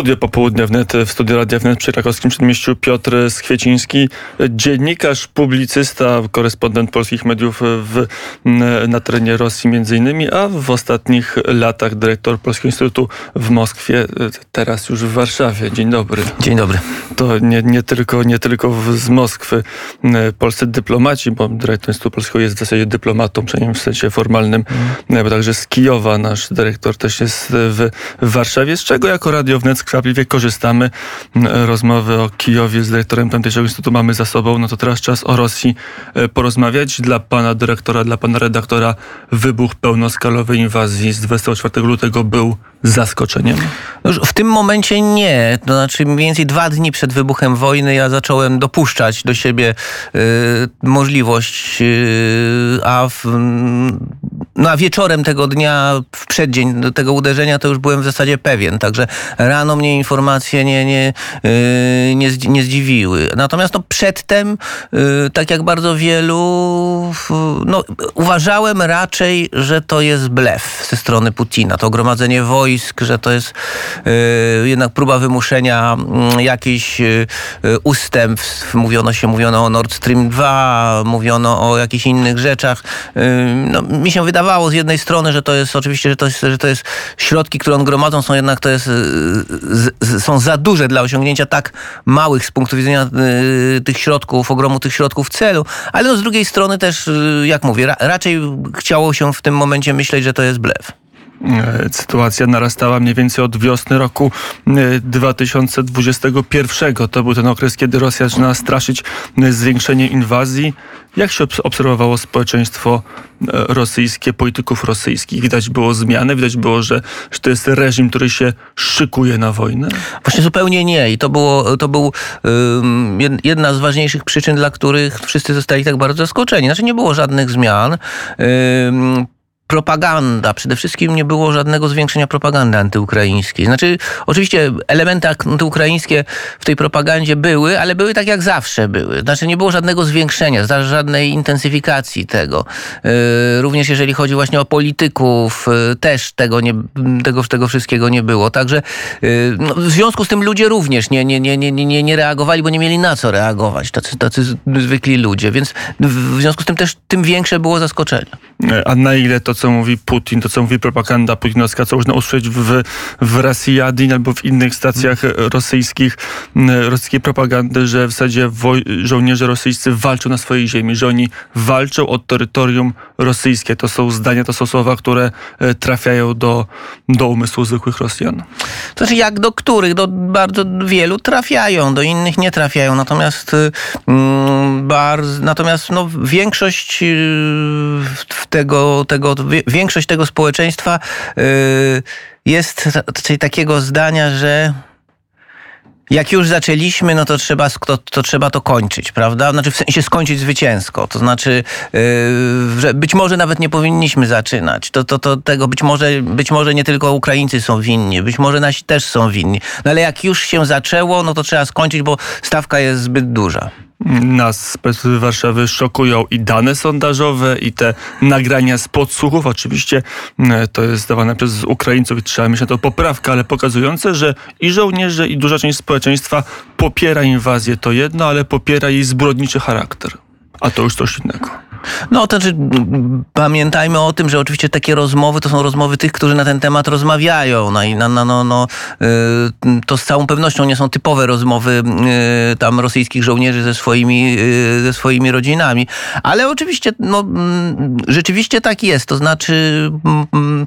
Studio Popołudnia wnet, w studiu Radia Wnet przy krakowskim przedmieściu Piotr Skwieciński, dziennikarz, publicysta, korespondent polskich mediów w, na terenie Rosji między innymi, a w ostatnich latach dyrektor Polskiego Instytutu w Moskwie, teraz już w Warszawie. Dzień dobry. Dzień dobry. To nie, nie tylko, nie tylko z Moskwy polscy dyplomaci, bo dyrektor Instytutu Polskiego jest w zasadzie dyplomatą, przynajmniej w sensie formalnym, mm. bo także z Kijowa nasz dyrektor też jest w, w Warszawie, z czego jako Radio Wnet skwapliwie korzystamy. Rozmowy o Kijowie z dyrektorem tamtejszego instytutu mamy za sobą. No to teraz czas o Rosji e, porozmawiać. Dla pana dyrektora, dla pana redaktora wybuch pełnoskalowej inwazji z 24 lutego był zaskoczeniem? No w tym momencie nie. To znaczy mniej więcej dwa dni przed wybuchem wojny ja zacząłem dopuszczać do siebie y, możliwość, y, a w, no a wieczorem tego dnia, w przeddzień tego uderzenia, to już byłem w zasadzie pewien. Także rano mnie informacje nie, nie, yy, nie, nie zdziwiły. Natomiast no, przedtem, yy, tak jak bardzo wielu, no, uważałem raczej, że to jest blef ze strony Putina. To gromadzenie wojsk, że to jest yy, jednak próba wymuszenia mm, jakichś ustępstw. Mówiono się, mówiono o Nord Stream 2, mówiono o jakichś innych rzeczach. No, mi się wydawało, wydawało z jednej strony, że to jest oczywiście, że to jest, że to jest środki, które on gromadzą, są jednak to jest, y, z, są za duże dla osiągnięcia tak małych z punktu widzenia y, tych środków, ogromu tych środków celu, ale no z drugiej strony też, y, jak mówię, ra, raczej chciało się w tym momencie myśleć, że to jest blef. E, sytuacja narastała mniej więcej od wiosny roku 2021. E, to był ten okres, kiedy Rosja zaczyna straszyć e, zwiększenie inwazji. Jak się obserwowało społeczeństwo rosyjskie, polityków rosyjskich? Widać było zmiany, widać było, że, że to jest reżim, który się szykuje na wojnę? Właśnie zupełnie nie. I to, było, to był um, jedna z ważniejszych przyczyn, dla których wszyscy zostali tak bardzo zaskoczeni. Znaczy nie było żadnych zmian. Um, propaganda. Przede wszystkim nie było żadnego zwiększenia propagandy antyukraińskiej. Znaczy, oczywiście elementy antyukraińskie w tej propagandzie były, ale były tak jak zawsze były. Znaczy, nie było żadnego zwiększenia, żadnej intensyfikacji tego. E, również jeżeli chodzi właśnie o polityków, e, też tego, nie, tego, tego wszystkiego nie było. Także e, no, w związku z tym ludzie również nie, nie, nie, nie, nie, nie reagowali, bo nie mieli na co reagować. Tacy, tacy zwykli ludzie. Więc w związku z tym też tym większe było zaskoczenie. A na ile to co mówi Putin, to co mówi propaganda putinowska, co można usłyszeć w, w Rosjadin albo w innych stacjach rosyjskich, rosyjskiej propagandy, że w zasadzie żołnierze rosyjscy walczą na swojej ziemi, że oni walczą o terytorium rosyjskie. To są zdania, to są słowa, które e, trafiają do, do umysłu zwykłych Rosjan. To znaczy jak do których? Do bardzo wielu trafiają, do innych nie trafiają. Natomiast mm, bardzo, natomiast no, większość y, tego, tego większość tego społeczeństwa y, jest takiego zdania, że jak już zaczęliśmy, no to trzeba to, to, trzeba to kończyć, prawda? Znaczy w sensie skończyć zwycięsko. To znaczy, yy, że być może nawet nie powinniśmy zaczynać. To, to, to tego być może, być może nie tylko Ukraińcy są winni, być może nasi też są winni. No ale jak już się zaczęło, no to trzeba skończyć, bo stawka jest zbyt duża. Nas z perspektywy Warszawy szokują i dane sondażowe, i te nagrania z podsłuchów. Oczywiście e, to jest dawane przez Ukraińców i trzeba mieć na to poprawkę, ale pokazujące, że i żołnierze, i duża część społeczeństwa popiera inwazję, to jedno, ale popiera jej zbrodniczy charakter. A to już coś innego. No to znaczy, pamiętajmy o tym, że oczywiście takie rozmowy to są rozmowy tych, którzy na ten temat rozmawiają. No i no, no, no, no, to z całą pewnością nie są typowe rozmowy y, tam rosyjskich żołnierzy ze swoimi, y, ze swoimi rodzinami. Ale oczywiście, no, mm, rzeczywiście tak jest. To znaczy, mm,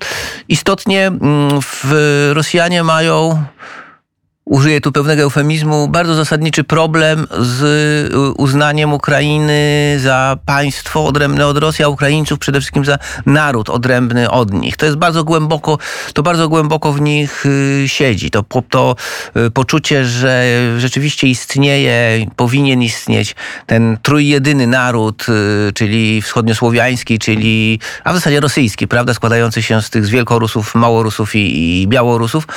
istotnie mm, w Rosjanie mają użyję tu pewnego eufemizmu, bardzo zasadniczy problem z y, uznaniem Ukrainy za państwo odrębne od Rosji, a Ukraińców przede wszystkim za naród odrębny od nich. To jest bardzo głęboko, to bardzo głęboko w nich y, siedzi. To, to y, poczucie, że rzeczywiście istnieje, powinien istnieć ten trójjedyny naród, czyli wschodniosłowiański, czyli, a w zasadzie rosyjski, prawda, składający się z tych z Wielkorusów, Małorusów i, i Białorusów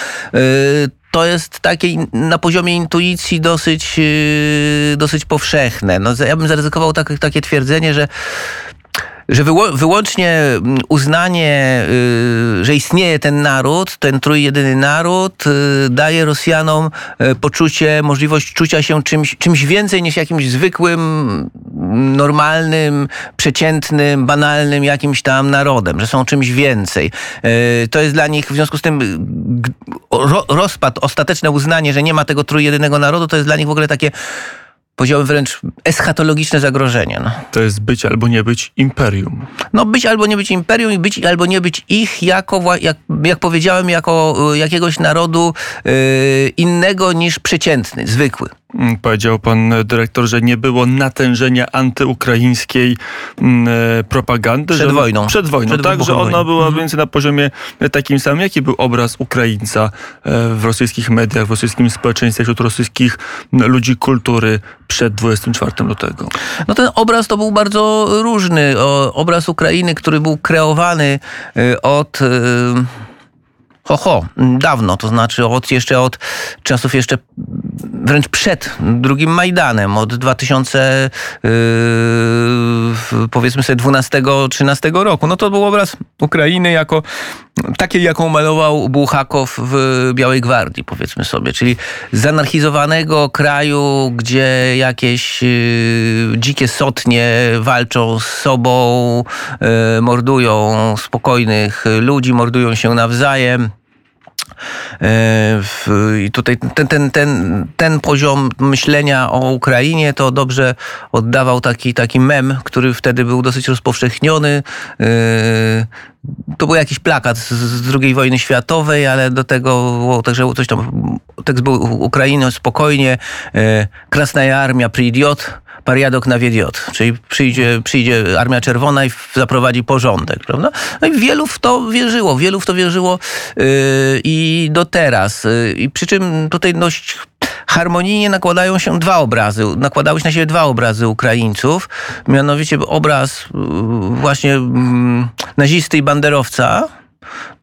to jest takie na poziomie intuicji dosyć, yy, dosyć powszechne. No, ja bym zaryzykował tak, takie twierdzenie, że że wyło, wyłącznie mm, uznanie, y, że istnieje ten naród, ten trójjedyny naród, y, daje Rosjanom y, poczucie, możliwość czucia się czymś, czymś więcej niż jakimś zwykłym, normalnym, przeciętnym, banalnym jakimś tam narodem, że są czymś więcej. Y, to jest dla nich w związku z tym ro, rozpad, ostateczne uznanie, że nie ma tego trójjedynego narodu, to jest dla nich w ogóle takie powiedziałbym wręcz eschatologiczne zagrożenie. No. To jest być albo nie być imperium. No być albo nie być imperium i być albo nie być ich jako, jak, jak powiedziałem, jako y, jakiegoś narodu y, innego niż przeciętny, zwykły. Mm, Powiedział pan e, dyrektor, że nie było natężenia antyukraińskiej mm, e, propagandy. Przed że wojną. Przed wojną, Przed tak, że ona wojny. była Mhm. więcej na poziomie takim samym. Jaki był obraz Ukraińca e, w rosyjskich mediach, w rosyjskim społeczeństwie, wśród rosyjskich ludzi kultury przed 24 lutego? No ten obraz to był bardzo różny. O, obraz Ukrainy, który był kreowany y, od... Ho, ho, dawno, to znaczy od jeszcze od czasów jeszcze wręcz przed drugim Majdanem, od 2000 yy, powiedzmy sobie 12-13 roku. No to był obraz Ukrainy jako takiej, jaką malował Bułhakow w Białej Gwardii, powiedzmy sobie, czyli zanarchizowanego kraju, gdzie jakieś yy, dzikie sotnie walczą z sobą, yy, mordują spokojnych ludzi, mordują się nawzajem. E, I tutaj ten, ten, ten, ten poziom myślenia o Ukrainie to dobrze oddawał taki, taki mem, który wtedy był dosyć rozpowszechniony. E, To był jakiś plakat z- II wojny światowej, ale do tego także coś tam, tekst był Ukrainy spokojnie, e, Krasnaja Armia przyjdiot, pariadok na wiedziot, czyli przyjdzie, przyjdzie Armia Czerwona i zaprowadzi porządek, prawda? No i wielu w to wierzyło, wielu w to wierzyło yy, i do teraz. Yy, I przy czym tutaj dość harmonijnie nakładają się dwa obrazy, nakładały się na siebie dwa obrazy Ukraińców, mianowicie obraz yy, właśnie mm, nazisty i banderowca,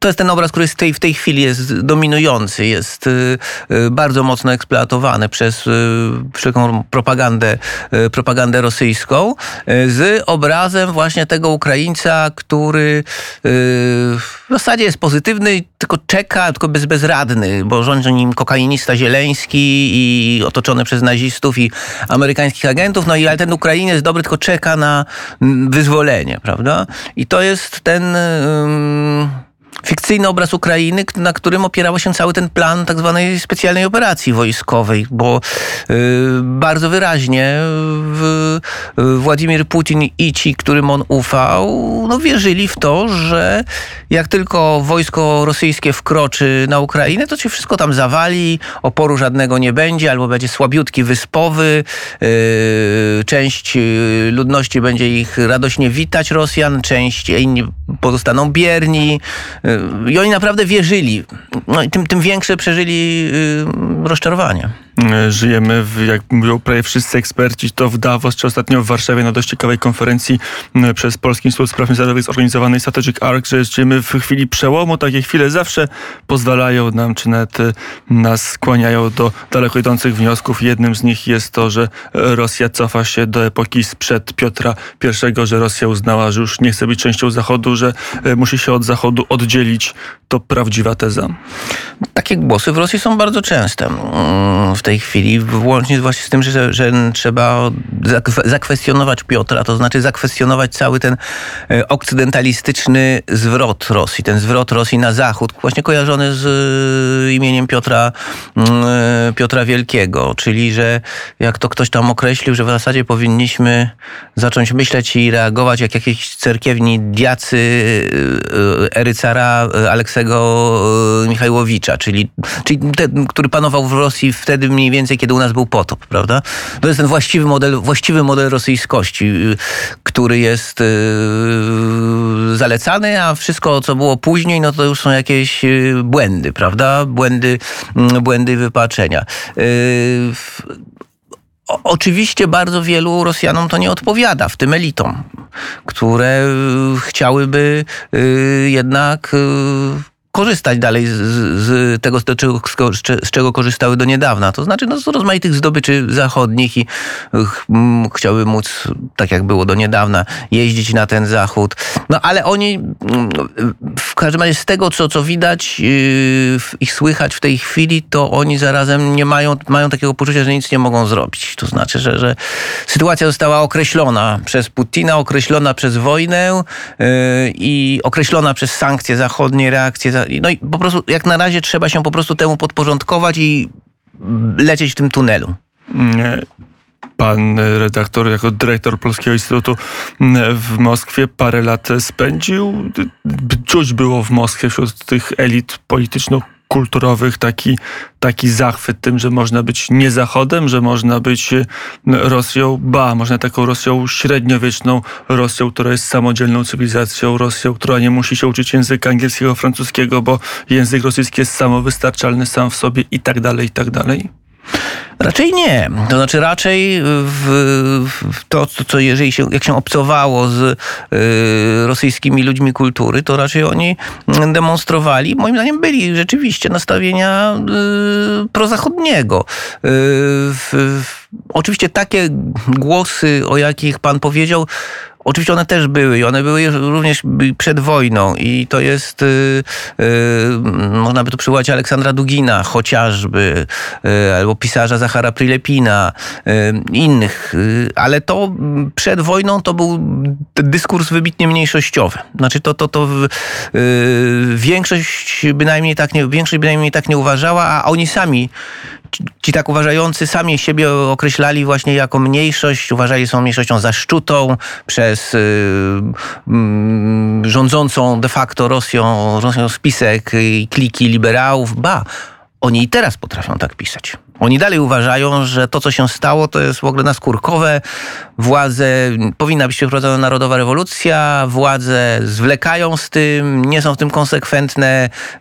to jest ten obraz, który w tej, w tej chwili jest dominujący, jest y, y, bardzo mocno eksploatowany przez y, wszelką propagandę, propagandę rosyjską, z obrazem właśnie tego Ukraińca, który w zasadzie jest pozytywny, tylko czeka, tylko bez, bezradny, bo rządzi nim kokainista Zieleński i otoczony przez nazistów i amerykańskich agentów, no i ale ten Ukrainiec dobry, tylko czeka na mm, wyzwolenie, prawda? I to jest ten... ym, fikcyjny obraz Ukrainy, na którym opierał się cały ten plan tak zwanej specjalnej operacji wojskowej, bo y, bardzo wyraźnie w, Władimir Putin i ci, którym on ufał, no wierzyli w to, że jak tylko wojsko rosyjskie wkroczy na Ukrainę, to się wszystko tam zawali, oporu żadnego nie będzie, albo będzie słabiutki wyspowy, y, część y, ludności będzie ich radośnie witać, Rosjan, część inni pozostaną bierni. Y, I oni naprawdę wierzyli. No i tym, tym większe przeżyli y, rozczarowanie. E, Żyjemy, w, jak mówią prawie wszyscy eksperci, to w Davos, czy ostatnio w Warszawie na dość ciekawej konferencji m, przez Polski Instytut Spraw Międzynarodowych zorganizowanej Strategic Arc, że żyjemy w chwili przełomu. Takie chwile zawsze pozwalają nam, czy nawet e, nas skłaniają do daleko idących wniosków. Jednym z nich jest to, że e, Rosja cofa się do epoki sprzed Piotra I, że Rosja uznała, że już nie chce być częścią Zachodu, że e, musi się od Zachodu oddzielić. To prawdziwa teza. Takie głosy w Rosji są bardzo częste mm, w tej chwili, włącznie właśnie z tym, że, że trzeba zakwe- zakwestionować Piotra, to znaczy zakwestionować cały ten e, okcydentalistyczny zwrot Rosji, ten zwrot Rosji na zachód, właśnie kojarzony z e, imieniem Piotra, mm, e, Piotra Wielkiego, czyli że jak to ktoś tam określił, że w zasadzie powinniśmy zacząć myśleć i reagować jak jakieś cerkiewni diacy e, e, ery cara e, Aleksego Michajłowicza, czyli, czyli ten, który panował w Rosji wtedy mniej więcej, kiedy u nas był potop, prawda? To jest ten właściwy model, właściwy model rosyjskości, y, który jest y, zalecany, a wszystko, co było później, no to już są jakieś y, błędy, prawda? Błędy, mm, błędy wypaczenia. Oczywiście bardzo wielu Rosjanom to nie odpowiada, w tym elitom, które chciałyby jednak korzystać dalej z, z tego, z czego, z czego korzystały do niedawna. To znaczy no, z rozmaitych zdobyczy zachodnich i ch, chciały móc, tak jak było do niedawna, jeździć na ten zachód. No ale oni, w każdym razie z tego, co, co widać yy, ich słychać w tej chwili, to oni zarazem nie mają, mają takiego poczucia, że nic nie mogą zrobić. To znaczy, że, że sytuacja została określona przez Putina, określona przez wojnę yy, i określona przez sankcje zachodnie, reakcje no i po prostu jak na razie trzeba się po prostu temu podporządkować i lecieć w tym tunelu. Pan redaktor, jako dyrektor Polskiego Instytutu w Moskwie parę lat spędził. Czuć było w Moskwie wśród tych elit polityczno kulturowych taki, taki zachwyt tym, że można być nie Zachodem, że można być e, Rosją, ba, można taką Rosją średniowieczną, Rosją, która jest samodzielną cywilizacją, Rosją, która nie musi się uczyć języka angielskiego, francuskiego, bo język rosyjski jest samowystarczalny sam w sobie i tak dalej, i tak dalej. Raczej nie. To znaczy raczej w, w to, co jeżeli się, jak się obcowało z y, rosyjskimi ludźmi kultury, to raczej oni demonstrowali, moim zdaniem byli rzeczywiście nastawienia y, prozachodniego. Y, w, oczywiście takie głosy, o jakich pan powiedział, Oczywiście one też były i one były również przed wojną i to jest, yy, yy, można by tu przywołać Aleksandra Dugina chociażby, yy, albo pisarza Zachara Prilepina, y, innych, y, ale to przed wojną to był dyskurs wybitnie mniejszościowy. Znaczy to, to, to y, większość bynajmniej tak nie, większość bynajmniej tak nie uważała, a oni sami ci tak uważający sami siebie określali właśnie jako mniejszość, uważali są mniejszością zaszczutą przez y, y, rządzącą de facto Rosją, Rosją spisek i kliki liberałów. Ba, oni i teraz potrafią tak pisać. Oni dalej uważają, że to, co się stało, to jest w ogóle naskórkowe. Władze, powinna być przeprowadzona narodowa rewolucja, władze zwlekają z tym, nie są w tym konsekwentne. Y,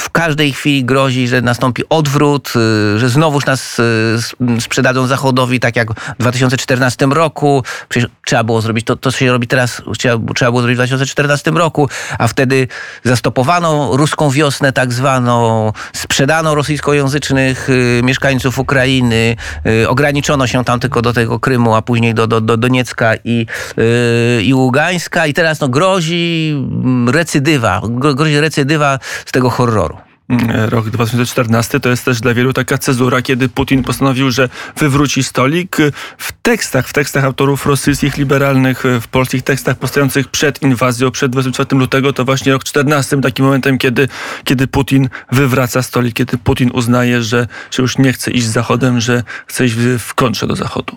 w każdej chwili grozi, że nastąpi odwrót, y, że znowuż nas y, sprzedadzą Zachodowi, tak jak w 2014 roku. Przecież trzeba było zrobić to, co się robi teraz, trzeba, trzeba było zrobić w 2014 roku, a wtedy zastopowano ruską wiosnę tak zwaną, sprzedano rosyjskojęzycznych mieszkańców Ukrainy. Y, ograniczono się tam tylko do tego Krymu, a później do, do, do Doniecka i, y, i Ługańska. I teraz no, grozi mm, recydywa, grozi recydywa z tego horroru. Mm, rok 2014 to jest też dla wielu taka cezura, kiedy Putin postanowił, że wywróci stolik. W tekstach, w tekstach autorów rosyjskich, liberalnych, w polskich tekstach powstających przed inwazją, przed 24 lutego, to właśnie rok 14 takim momentem, kiedy, kiedy Putin wywraca stolik, kiedy Putin uznaje, że, że już nie chce iść z Zachodem, że chce iść w, w kontrze do Zachodu.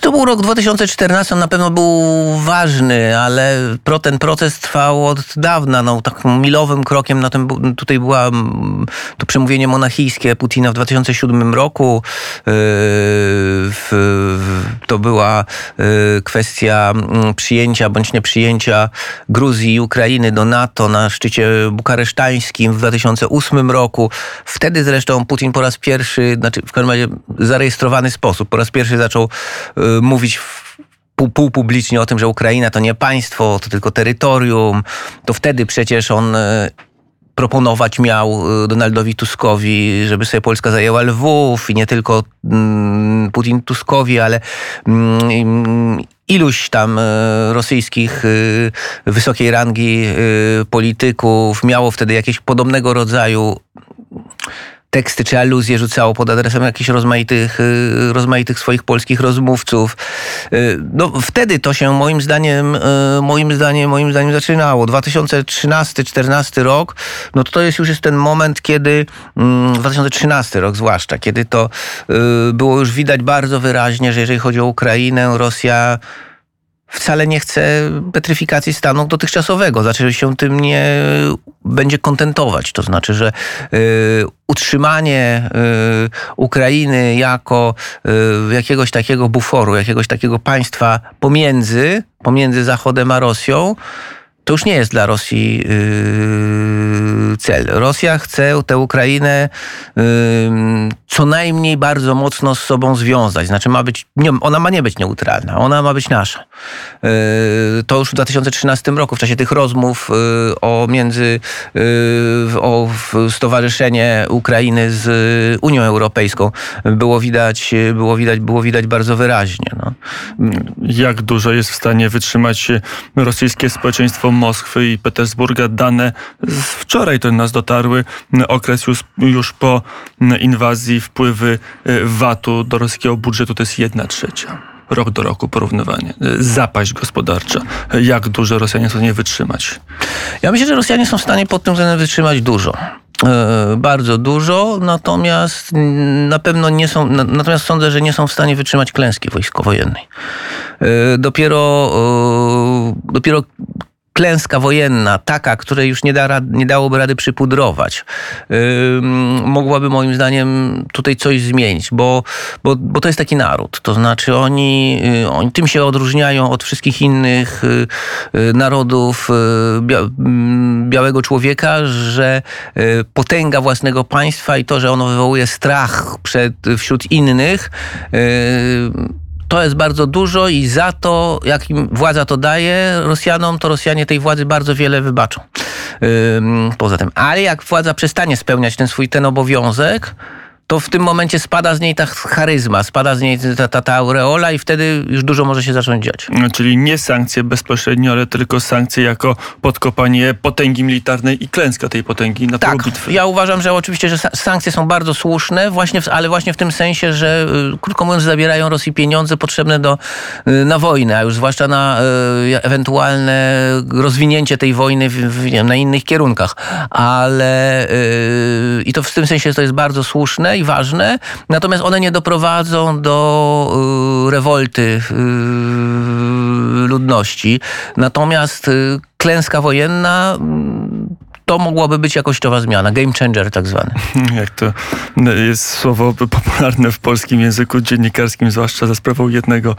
To był rok 2014? On na pewno był ważny, ale pro, ten proces trwał od dawna. No, takim milowym krokiem na tym tutaj była to przemówienie monachijskie Putina w 2007 roku. Yy, to była yy, kwestia przyjęcia bądź nieprzyjęcia Gruzji i Ukrainy do NATO na szczycie bukaresztańskim w 2008 roku. Wtedy zresztą Putin po raz pierwszy, znaczy w każdym razie zarejestrowany sposób, po raz pierwszy zaczął Y, mówić półpublicznie o tym, że Ukraina to nie państwo, to tylko terytorium, to wtedy przecież on y, proponować miał y, Donaldowi Tuskowi, żeby sobie Polska zajęła Lwów i nie tylko mm, Putin Tuskowi, ale mm, iluś tam rosyjskich wysokiej rangi polityków. Miało wtedy jakieś podobnego rodzaju teksty czy aluzje rzucało pod adresem jakichś rozmaitych, y, rozmaitych swoich polskich rozmówców. Y, no wtedy to się moim zdaniem, y, moim zdaniem, moim zdaniem zaczynało. 2013-14 rok, no to jest już jest ten moment, kiedy 2013 mm, rok zwłaszcza, kiedy to było już widać bardzo wyraźnie, że jeżeli chodzi o Ukrainę, Rosja wcale nie chce petryfikacji stanu dotychczasowego. Znaczy się tym nie będzie kontentować. To znaczy, że y, utrzymanie y, Ukrainy jako y, jakiegoś takiego buforu, jakiegoś takiego państwa pomiędzy, pomiędzy Zachodem a Rosją, to już nie jest dla Rosji yy, cel. Rosja chce tę Ukrainę yy, co najmniej bardzo mocno z sobą związać. Znaczy ma być, nie, ona ma nie być neutralna, ona ma być nasza. Yy, to już w 2013 roku, w czasie tych rozmów o między o stowarzyszenie Ukrainy z Unią Europejską było widać, było widać, było widać bardzo wyraźnie. No. Jak dużo jest w stanie wytrzymać rosyjskie społeczeństwo Moskwy i Petersburga? Dane z wczoraj to nas dotarły. Okres już, już po inwazji wpływy VAT-u do rosyjskiego budżetu to jest jedna trzecia rok do roku porównywanie. Zapaść gospodarcza. Jak dużo Rosjanie są w stanie wytrzymać? Ja myślę, że Rosjanie są w stanie pod tym względem wytrzymać dużo. E, bardzo dużo, natomiast na pewno nie są, natomiast sądzę, że nie są w stanie wytrzymać klęski wojskowo-wojennej. E, dopiero, e, dopiero klęska wojenna, taka, której już nie, da, nie dałoby rady przypudrować, yy, mogłaby moim zdaniem tutaj coś zmienić, bo, bo, bo to jest taki naród. To znaczy oni, yy, oni tym się odróżniają od wszystkich innych yy, narodów y, bia, mm, białego człowieka, że y, potęga własnego państwa i to, że ono wywołuje strach przed, wśród innych, to jest bardzo dużo i za to, jak im władza to daje Rosjanom, to Rosjanie tej władzy bardzo wiele wybaczą. Poza tym. Ale jak władza przestanie spełniać ten swój ten obowiązek, to w tym momencie spada z niej ta charyzma, spada z niej ta, ta, ta aureola i wtedy już dużo może się zacząć dziać. Czyli nie sankcje bezpośrednio, ale tylko sankcje jako podkopanie potęgi militarnej i klęska tej potęgi na tak, bitwy. Ja uważam, że oczywiście, że sankcje są bardzo słuszne, właśnie w, ale właśnie w tym sensie, że y, krótko mówiąc zabierają Rosji pieniądze potrzebne do, y, na wojnę, a już zwłaszcza na y, ewentualne rozwinięcie tej wojny w, w, na innych kierunkach. Ale i to w tym sensie to jest bardzo słuszne i ważne, natomiast one nie doprowadzą do y, rewolty y, ludności. Natomiast y, klęska wojenna to mogłaby być jakościowa zmiana, game changer tak zwany. Jak to jest słowo popularne w polskim języku dziennikarskim, zwłaszcza za sprawą jednego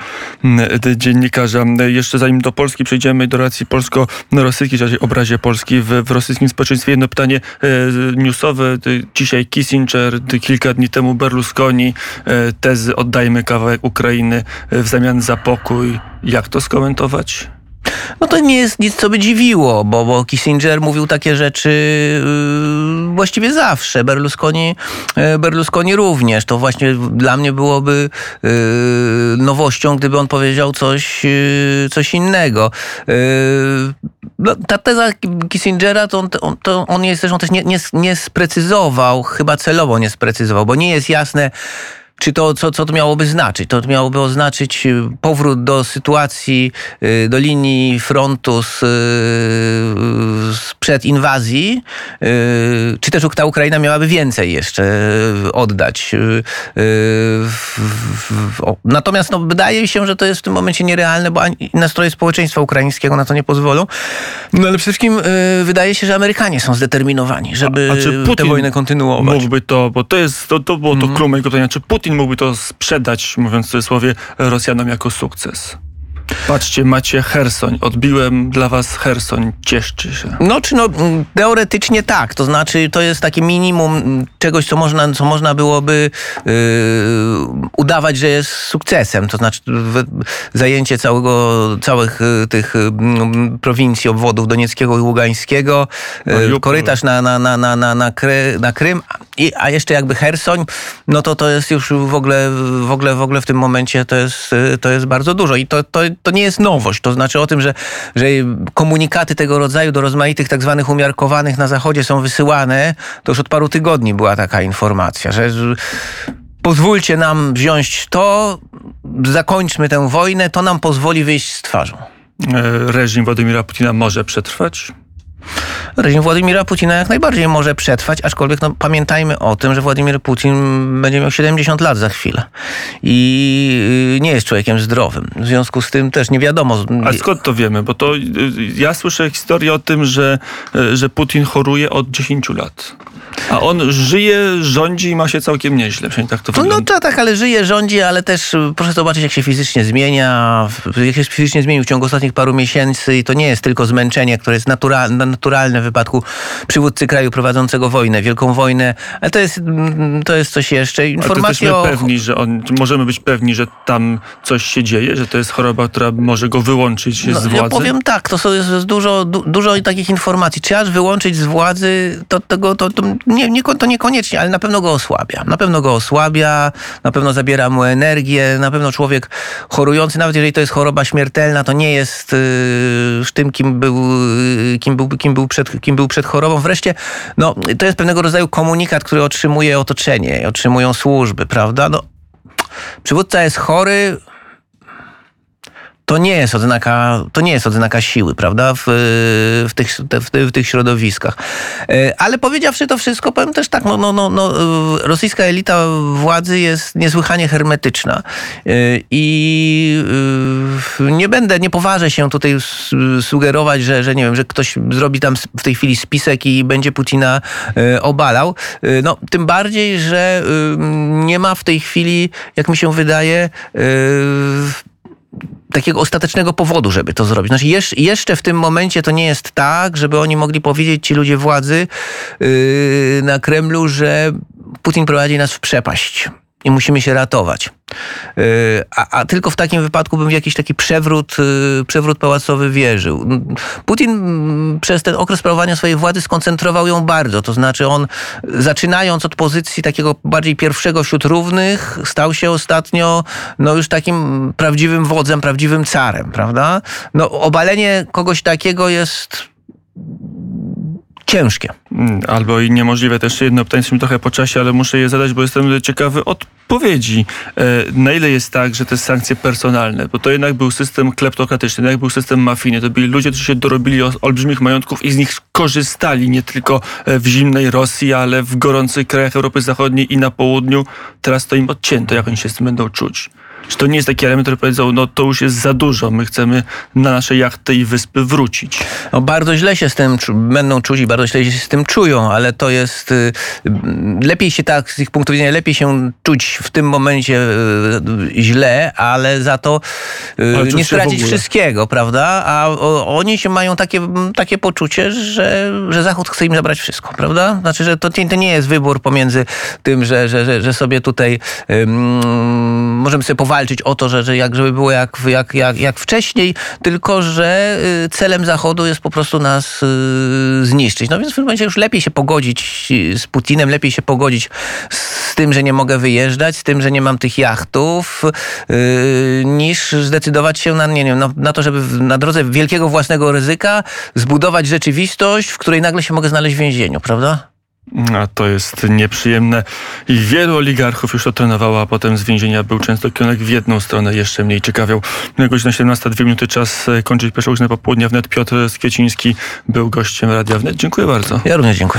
dziennikarza. Jeszcze zanim do Polski przejdziemy, do relacji polsko-rosyjskiej, czyli obrazie Polski w, w rosyjskim społeczeństwie, jedno pytanie e, newsowe. Dzisiaj Kissinger, kilka dni temu Berlusconi, e, tezy oddajmy kawałek Ukrainy w zamian za pokój. Jak to skomentować? No to nie jest nic, co by dziwiło, bo, bo Kissinger mówił takie rzeczy yy, właściwie zawsze. Berlusconi, yy, Berlusconi również. To właśnie dla mnie byłoby yy, nowością, gdyby on powiedział coś, yy, coś innego. Yy, no, ta teza Kissingera, to on, to, on jest on też nie, nie, nie sprecyzował, chyba celowo nie sprecyzował, bo nie jest jasne, czy to, co, co to miałoby znaczyć? To miałoby oznaczyć y, powrót do sytuacji, y, do linii frontu z, y, sprzed inwazji, czy też ta Ukraina miałaby więcej jeszcze oddać. Natomiast no, wydaje mi się, że to jest w tym momencie nierealne, bo nastroje społeczeństwa ukraińskiego na to nie pozwolą. No ale przede wszystkim wydaje się, że Amerykanie są zdeterminowani, żeby a, a tę wojnę kontynuować. Mógłby to, bo to jest, to, to było to mm. mojego pytania, czy Putin Putin mógłby to sprzedać, mówiąc w cudzysłowie, Rosjanom jako sukces. Patrzcie, macie Hersoń. Odbiłem dla was Hersoń. Cieszcie się. No, czy no, teoretycznie tak. To znaczy, to jest takie minimum czegoś, co można, co można byłoby yy, udawać, że jest sukcesem. To znaczy, zajęcie całego, całych y, tych yy, prowincji, obwodów Donieckiego i Ługańskiego, yy, korytarz na, na, na, na, na, na Krym, i, a jeszcze jakby Hersoń, no to to jest już w ogóle, w ogóle, w ogóle w tym momencie to jest, to jest bardzo dużo. I to, to, to nie jest nowość. To znaczy o tym, że, że komunikaty tego rodzaju do rozmaitych tak zwanych umiarkowanych na Zachodzie są wysyłane, to już od paru tygodni była taka informacja, że pozwólcie nam wziąć to, zakończmy tę wojnę, to nam pozwoli wyjść z twarzą. E, reżim Władimira Putina może przetrwać? Reżim Władimira Putina jak najbardziej może przetrwać, aczkolwiek no, pamiętajmy o tym, że Władimir Putin będzie miał 70 lat za chwilę i y, nie jest człowiekiem zdrowym. W związku z tym też nie wiadomo. Ale skąd to wiemy? Bo to y, ja słyszę historię o tym, że, y, że Putin choruje od 10 lat. A on żyje, rządzi i ma się całkiem nieźle. Przynajmniej tak to No, wygląda. no to tak, ale żyje, rządzi, ale też y, proszę zobaczyć, jak się fizycznie zmienia, jak się fizycznie zmienił w ciągu ostatnich paru miesięcy i to nie jest tylko zmęczenie, które jest naturalne, naturalne w wypadku przywódcy kraju prowadzącego wojnę, wielką wojnę, ale to jest, mm, to jest coś jeszcze. To Informacje o... pewni, że on, możemy być pewni, że tam coś się dzieje, że to jest choroba, która może go wyłączyć z No, władzy. ja powiem tak, to jest dużo, du, dużo takich informacji. Czy aż wyłączyć z władzy, to, tego, to, to, nie, nie, to niekoniecznie, ale na pewno go osłabia. Na pewno go osłabia, na pewno zabiera mu energię, na pewno człowiek chorujący, nawet jeżeli to jest choroba śmiertelna, to nie jest yy, tym, kim był, yy, kim, był, kim, był przed, kim był przed chorobą. Wreszcie, no, to jest pewnego rodzaju komunikat, który otrzymuje otoczenie, otrzymują służby, prawda? No, przywódca jest chory, to nie jest odznaka, to nie jest odznaka siły, prawda, w, w, tych, w, w tych środowiskach. E, Ale powiedziawszy to wszystko, powiem też tak, no, no, no, no, rosyjska elita władzy jest niesłychanie hermetyczna E, i e, nie będę, nie poważę się tutaj sugerować, że, że nie wiem, że ktoś zrobi tam w tej chwili spisek i będzie Putina obalał. No, tym bardziej, że nie ma w tej chwili, jak mi się wydaje, takiego ostatecznego powodu, żeby to zrobić. Znaczy, jesz, jeszcze w tym momencie to nie jest tak, żeby oni mogli powiedzieć, ci ludzie władzy yy, na Kremlu, że Putin prowadzi nas w przepaść. I musimy się ratować. Yy, A, a tylko w takim wypadku bym w jakiś taki przewrót, yy, przewrót pałacowy wierzył. Putin przez ten okres sprawowania swojej władzy skoncentrował ją bardzo. To znaczy on, zaczynając od pozycji takiego bardziej pierwszego wśród równych, stał się ostatnio no już takim prawdziwym wodzem, prawdziwym carem, prawda? No obalenie kogoś takiego jest ciężkie. Mm, Albo i niemożliwe. Też jedno pytanie mi trochę po czasie, ale muszę je zadać, bo jestem ciekawy odpowiedzi. E, Na ile jest tak, że te sankcje personalne, bo to jednak był system kleptokratyczny, jednak był system mafijny, to byli ludzie, którzy się dorobili olbrzymich majątków i z nich korzystali nie tylko e, w zimnej Rosji, ale w gorących krajach Europy Zachodniej i na południu. Teraz to im odcięto. Jak oni się z tym będą czuć? Czy to nie jest taki element, który powiedział, no to już jest za dużo, my chcemy na nasze jachty i wyspy wrócić? No, bardzo źle się z tym czu- będą czuć i bardzo źle się z tym czują, ale to jest y, mm, lepiej się tak, z ich punktu widzenia, lepiej się czuć w tym momencie y, źle, ale za to y, Ale nie stracić wszystkiego, prawda? A o, oni się mają takie, takie poczucie, że, że Zachód chce im zabrać wszystko, prawda? Znaczy, że to, to nie jest wybór pomiędzy tym, że, że, że, że sobie tutaj możemy sobie powalczyć o to, że, że jak żeby było jak, jak, jak, jak wcześniej, tylko że y, celem Zachodu jest po prostu nas y, zniszczyć. No więc w tym momencie już lepiej się pogodzić y, z Putinem, lepiej się pogodzić z tym, że nie mogę wyjeżdżać, z tym, że nie mam tych jachtów, niż zdecydować się na, nie wiem, na, na to, żeby na drodze wielkiego własnego ryzyka zbudować rzeczywistość, w której nagle się mogę znaleźć w więzieniu, prawda? A to jest nieprzyjemne. I wielu oligarchów już to trenowało, a potem z więzienia był często kierunek w jedną stronę, jeszcze mniej ciekawiał. Godzina 17, dwie minuty, czas e, kończyć pierwszą godzinę popołudnia wnet. Piotr Skieciński był gościem Radia Wnet. Dziękuję bardzo. Ja również dziękuję.